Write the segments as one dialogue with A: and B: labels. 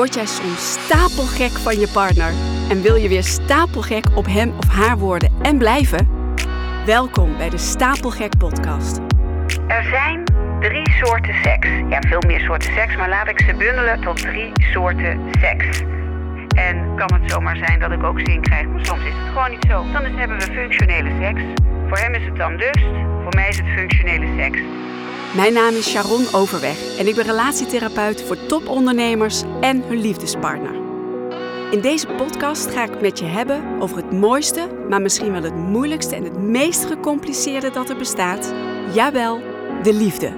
A: Word jij soms stapelgek van je partner en wil je weer stapelgek op hem of haar worden en blijven? Welkom bij de Stapelgek Podcast.
B: Er zijn drie soorten seks. Ja, veel meer soorten seks, maar laat ik ze bundelen tot drie soorten seks. En kan het zomaar zijn dat ik ook zin krijg, maar soms is het gewoon niet zo. Dan hebben we functionele seks. Voor hem is het dan lust, voor mij is het functionele seks.
A: Mijn naam is Sharon Overweg en ik ben relatietherapeut voor topondernemers en hun liefdespartner. In deze podcast ga ik met je hebben over het mooiste, maar misschien wel het moeilijkste en het meest gecompliceerde dat er bestaat. Jawel, de liefde.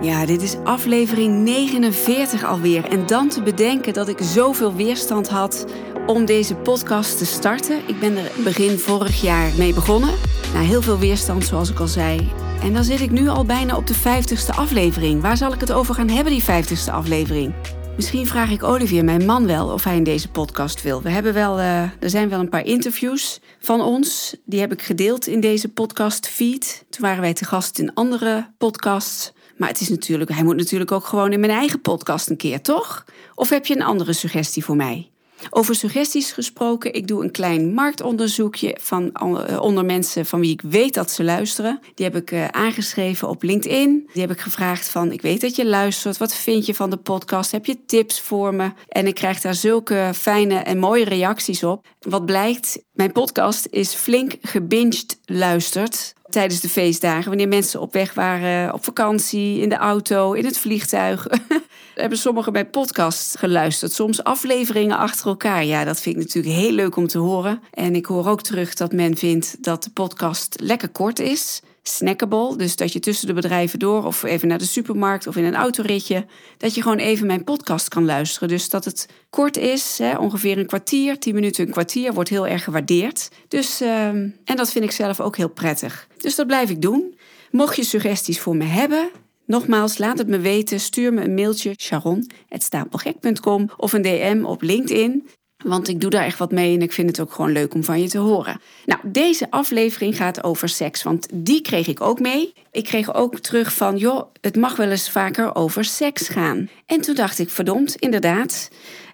A: Ja, dit is aflevering 49 alweer. En dan te bedenken dat ik zoveel weerstand had om deze podcast te starten. Ik ben er begin vorig jaar mee begonnen. Na heel veel weerstand, zoals ik al zei. En dan zit ik nu al bijna op de 50ste aflevering. Waar zal ik het over gaan hebben, die 50ste aflevering? Misschien vraag ik Olivier, mijn man, wel of hij in deze podcast wil. We hebben wel, uh, er zijn wel een paar interviews van ons. Die heb ik gedeeld in deze podcast feed. Toen waren wij te gast in andere podcasts. Maar het is natuurlijk, hij moet natuurlijk ook gewoon in mijn eigen podcast een keer, toch? Of heb je een andere suggestie voor mij? Over suggesties gesproken, ik doe een klein marktonderzoekje van, eh, onder mensen van wie ik weet dat ze luisteren. Die heb ik uh, aangeschreven op LinkedIn. Die heb ik gevraagd van, ik weet dat je luistert, wat vind je van de podcast? Heb je tips voor me? En ik krijg daar zulke fijne en mooie reacties op. Wat blijkt, mijn podcast is flink gebinged luisterd tijdens de feestdagen. Wanneer mensen op weg waren, op vakantie, in de auto, in het vliegtuig. hebben sommigen bij podcasts geluisterd. Soms afleveringen achter elkaar. Ja, dat vind ik natuurlijk heel leuk om te horen. En ik hoor ook terug dat men vindt dat de podcast lekker kort is. Snackable, dus dat je tussen de bedrijven door of even naar de supermarkt of in een autoritje, dat je gewoon even mijn podcast kan luisteren. Dus dat het kort is, hè, ongeveer een kwartier, tien minuten, een kwartier, wordt heel erg gewaardeerd. Dus, uh, en dat vind ik zelf ook heel prettig. Dus dat blijf ik doen. Mocht je suggesties voor me hebben, Nogmaals, laat het me weten. Stuur me een mailtje sharon.stapelgek.com of een DM op LinkedIn. Want ik doe daar echt wat mee en ik vind het ook gewoon leuk om van je te horen. Nou, deze aflevering gaat over seks, want die kreeg ik ook mee. Ik kreeg ook terug van, joh, het mag wel eens vaker over seks gaan. En toen dacht ik, verdomd, inderdaad.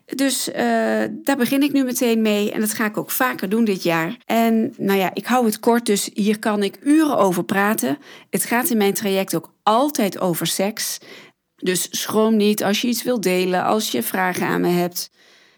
A: Dus uh, daar begin ik nu meteen mee en dat ga ik ook vaker doen dit jaar. En nou ja, ik hou het kort, dus hier kan ik uren over praten. Het gaat in mijn traject ook altijd over seks. Dus schroom niet als je iets wilt delen, als je vragen aan me hebt.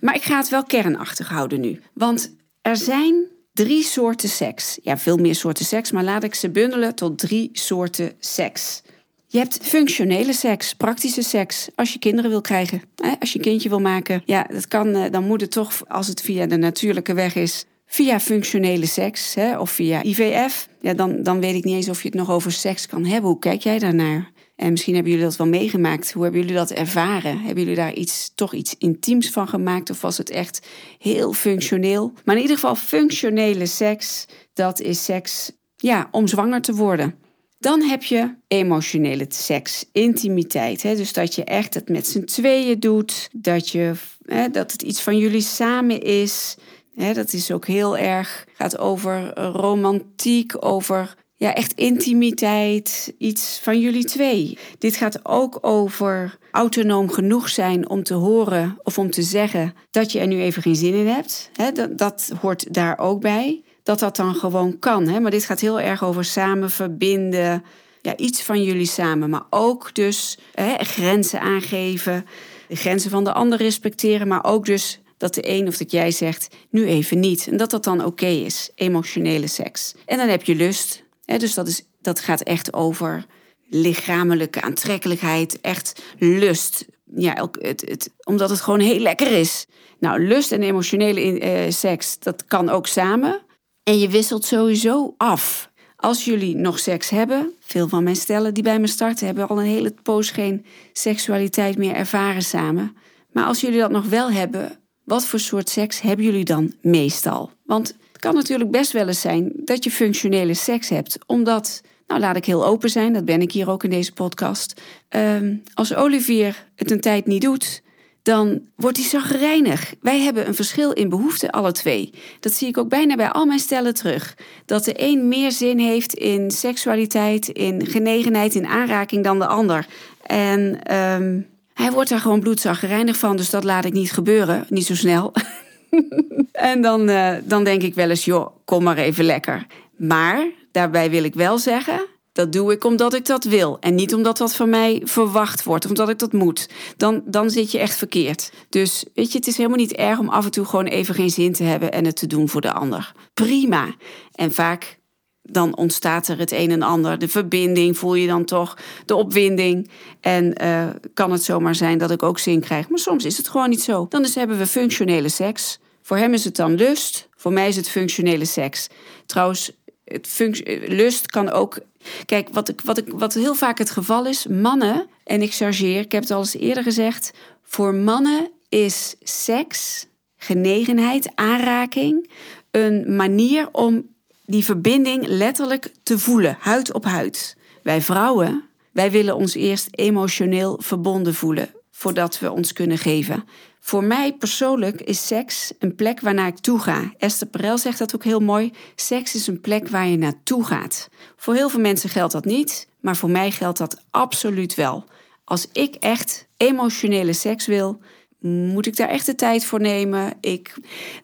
A: Maar ik ga het wel kernachtig houden nu. Want er zijn drie soorten seks. Ja, veel meer soorten seks, maar laat ik ze bundelen tot drie soorten seks. Je hebt functionele seks, praktische seks, als je kinderen wil krijgen. Als je een kindje wil maken, ja, dat kan, eh, dan moet het toch, als het via de natuurlijke weg is, via functionele seks hè, of via IVF. Ja, dan, dan weet ik niet eens of je het nog over seks kan hebben. Hoe kijk jij daarnaar? En misschien hebben jullie dat wel meegemaakt. Hoe hebben jullie dat ervaren? Hebben jullie daar iets, toch iets intiems van gemaakt? Of was het echt heel functioneel? Maar in ieder geval, functionele seks, dat is seks ja, om zwanger te worden. Dan heb je emotionele seks, intimiteit. Hè? Dus dat je echt het met z'n tweeën doet. Dat, je, hè, dat het iets van jullie samen is. Hè, dat is ook heel erg, gaat over romantiek, over ja, echt intimiteit, iets van jullie twee. Dit gaat ook over autonoom genoeg zijn om te horen of om te zeggen dat je er nu even geen zin in hebt. dat, dat hoort daar ook bij dat dat dan gewoon kan. Maar dit gaat heel erg over samen verbinden. Ja, iets van jullie samen. Maar ook dus grenzen aangeven. De grenzen van de ander respecteren. Maar ook dus dat de een of dat jij zegt, nu even niet. En dat dat dan oké is. Emotionele seks. En dan heb je lust. Dus dat, is, dat gaat echt over lichamelijke aantrekkelijkheid. Echt lust. Ja, het, het, omdat het gewoon heel lekker is. Nou, lust en emotionele eh, seks, dat kan ook samen. En je wisselt sowieso af. Als jullie nog seks hebben, veel van mijn stellen die bij me starten hebben al een hele poos geen seksualiteit meer ervaren samen. Maar als jullie dat nog wel hebben, wat voor soort seks hebben jullie dan meestal? Want het kan natuurlijk best wel eens zijn dat je functionele seks hebt, omdat, nou laat ik heel open zijn, dat ben ik hier ook in deze podcast. Uh, als Olivier het een tijd niet doet, dan wordt hij zagrijnig. Wij hebben een verschil in behoeften, alle twee. Dat zie ik ook bijna bij al mijn stellen terug. Dat de een meer zin heeft in seksualiteit, in genegenheid, in aanraking dan de ander. En um, Hij wordt daar gewoon bloedzaggerijnig van, dus dat laat ik niet gebeuren. Niet zo snel. en dan, uh, dan denk ik wel eens, joh, kom maar even lekker. Maar daarbij wil ik wel zeggen, dat doe ik omdat ik dat wil. En niet omdat dat van mij verwacht wordt, omdat ik dat moet. Dan, dan zit je echt verkeerd. Dus weet je, het is helemaal niet erg om af en toe gewoon even geen zin te hebben en het te doen voor de ander. Prima. En vaak dan ontstaat er het een en ander. De verbinding voel je dan toch, de opwinding. En uh, kan het zomaar zijn dat ik ook zin krijg. Maar soms is het gewoon niet zo. Dan dus hebben we functionele seks. Voor hem is het dan lust. Voor mij is het functionele seks. Trouwens, het lust kan ook. Kijk, wat, ik, wat, ik, wat heel vaak het geval is, mannen, en ik chargeer, ik heb het al eens eerder gezegd. Voor mannen is seks, genegenheid, aanraking een manier om die verbinding letterlijk te voelen, huid op huid. Wij vrouwen, wij willen ons eerst emotioneel verbonden voelen voordat we ons kunnen geven. Voor mij persoonlijk is seks een plek waarnaar ik toe ga. Esther Perel zegt dat ook heel mooi. Seks is een plek waar je naartoe gaat. Voor heel veel mensen geldt dat niet, maar voor mij geldt dat absoluut wel. Als ik echt emotionele seks wil, moet ik daar echt de tijd voor nemen. Ik,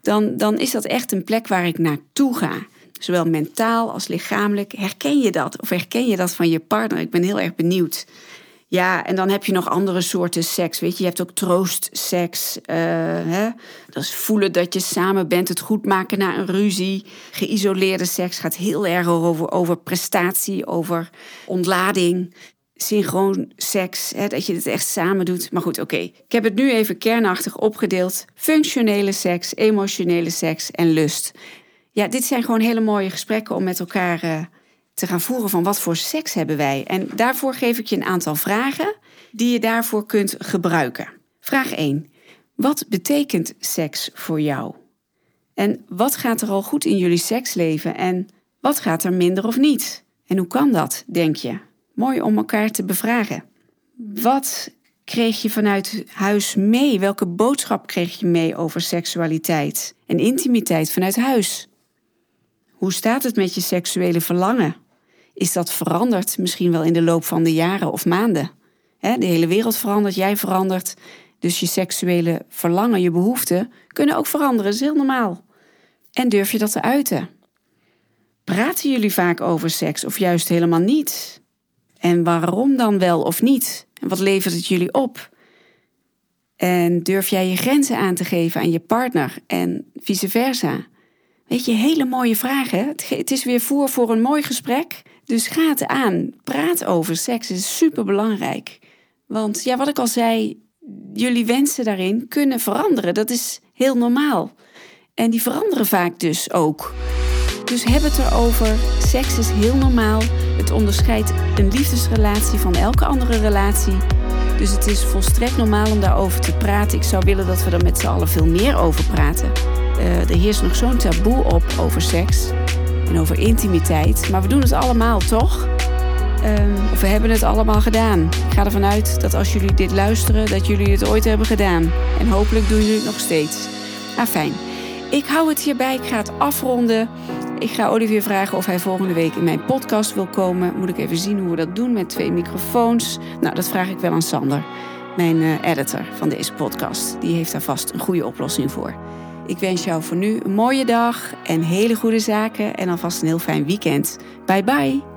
A: dan, dan is dat echt een plek waar ik naartoe ga zowel mentaal als lichamelijk. Herken je dat? Of herken je dat van je partner? Ik ben heel erg benieuwd. Ja, en dan heb je nog andere soorten seks. Weet je, je hebt ook troostseks. Uh, hè? Dat is voelen dat je samen bent, het goed maken na een ruzie. Geïsoleerde seks gaat heel erg over, over prestatie, over ontlading. Synchroon seks, hè? dat je het echt samen doet. Maar goed, oké. Ik heb het nu even kernachtig opgedeeld. Functionele seks, emotionele seks en lust. Ja, dit zijn gewoon hele mooie gesprekken om met elkaar uh, te gaan voeren van wat voor seks hebben wij. En daarvoor geef ik je een aantal vragen die je daarvoor kunt gebruiken. Vraag 1. Wat betekent seks voor jou? En wat gaat er al goed in jullie seksleven en wat gaat er minder of niet? En hoe kan dat, denk je? Mooi om elkaar te bevragen. Wat kreeg je vanuit huis mee? Welke boodschap kreeg je mee over seksualiteit en intimiteit vanuit huis? Hoe staat het met je seksuele verlangen? Is dat veranderd misschien wel in de loop van de jaren of maanden? de hele wereld verandert, jij verandert. Dus je seksuele verlangen, je behoeften kunnen ook veranderen. Dat is heel normaal. En durf je dat te uiten? Praten jullie vaak over seks of juist helemaal niet? En waarom dan wel of niet? En wat levert het jullie op? En durf jij je grenzen aan te geven aan je partner en vice versa? Weet je, hele mooie vragen. Het is weer voer voor een mooi gesprek. Dus ga het aan. Praat over seks. Is super belangrijk. Want ja, wat ik al zei, jullie wensen daarin kunnen veranderen. Dat is heel normaal. En die veranderen vaak dus ook. Dus heb het erover. Seks is heel normaal. Het onderscheidt een liefdesrelatie van elke andere relatie. Dus het is volstrekt normaal om daarover te praten. Ik zou willen dat we er met z'n allen veel meer over praten. Uh, er heerst nog zo'n taboe op over seks over intimiteit. Maar we doen het allemaal toch? Um, of we hebben het allemaal gedaan. Ik ga ervan uit dat als jullie dit luisteren, dat jullie het ooit hebben gedaan. En hopelijk doen jullie het nog steeds. Ah, fijn. Ik hou het hierbij. Ik ga het afronden. Ik ga Olivier vragen of hij volgende week in mijn podcast wil komen. Moet ik even zien hoe we dat doen met twee microfoons. Nou, dat vraag ik wel aan Sander, mijn uh, editor van deze podcast. Die heeft daar vast een goede oplossing voor. Ik wens jou voor nu een mooie dag en hele goede zaken en alvast een heel fijn weekend. Bye bye!